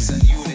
You. a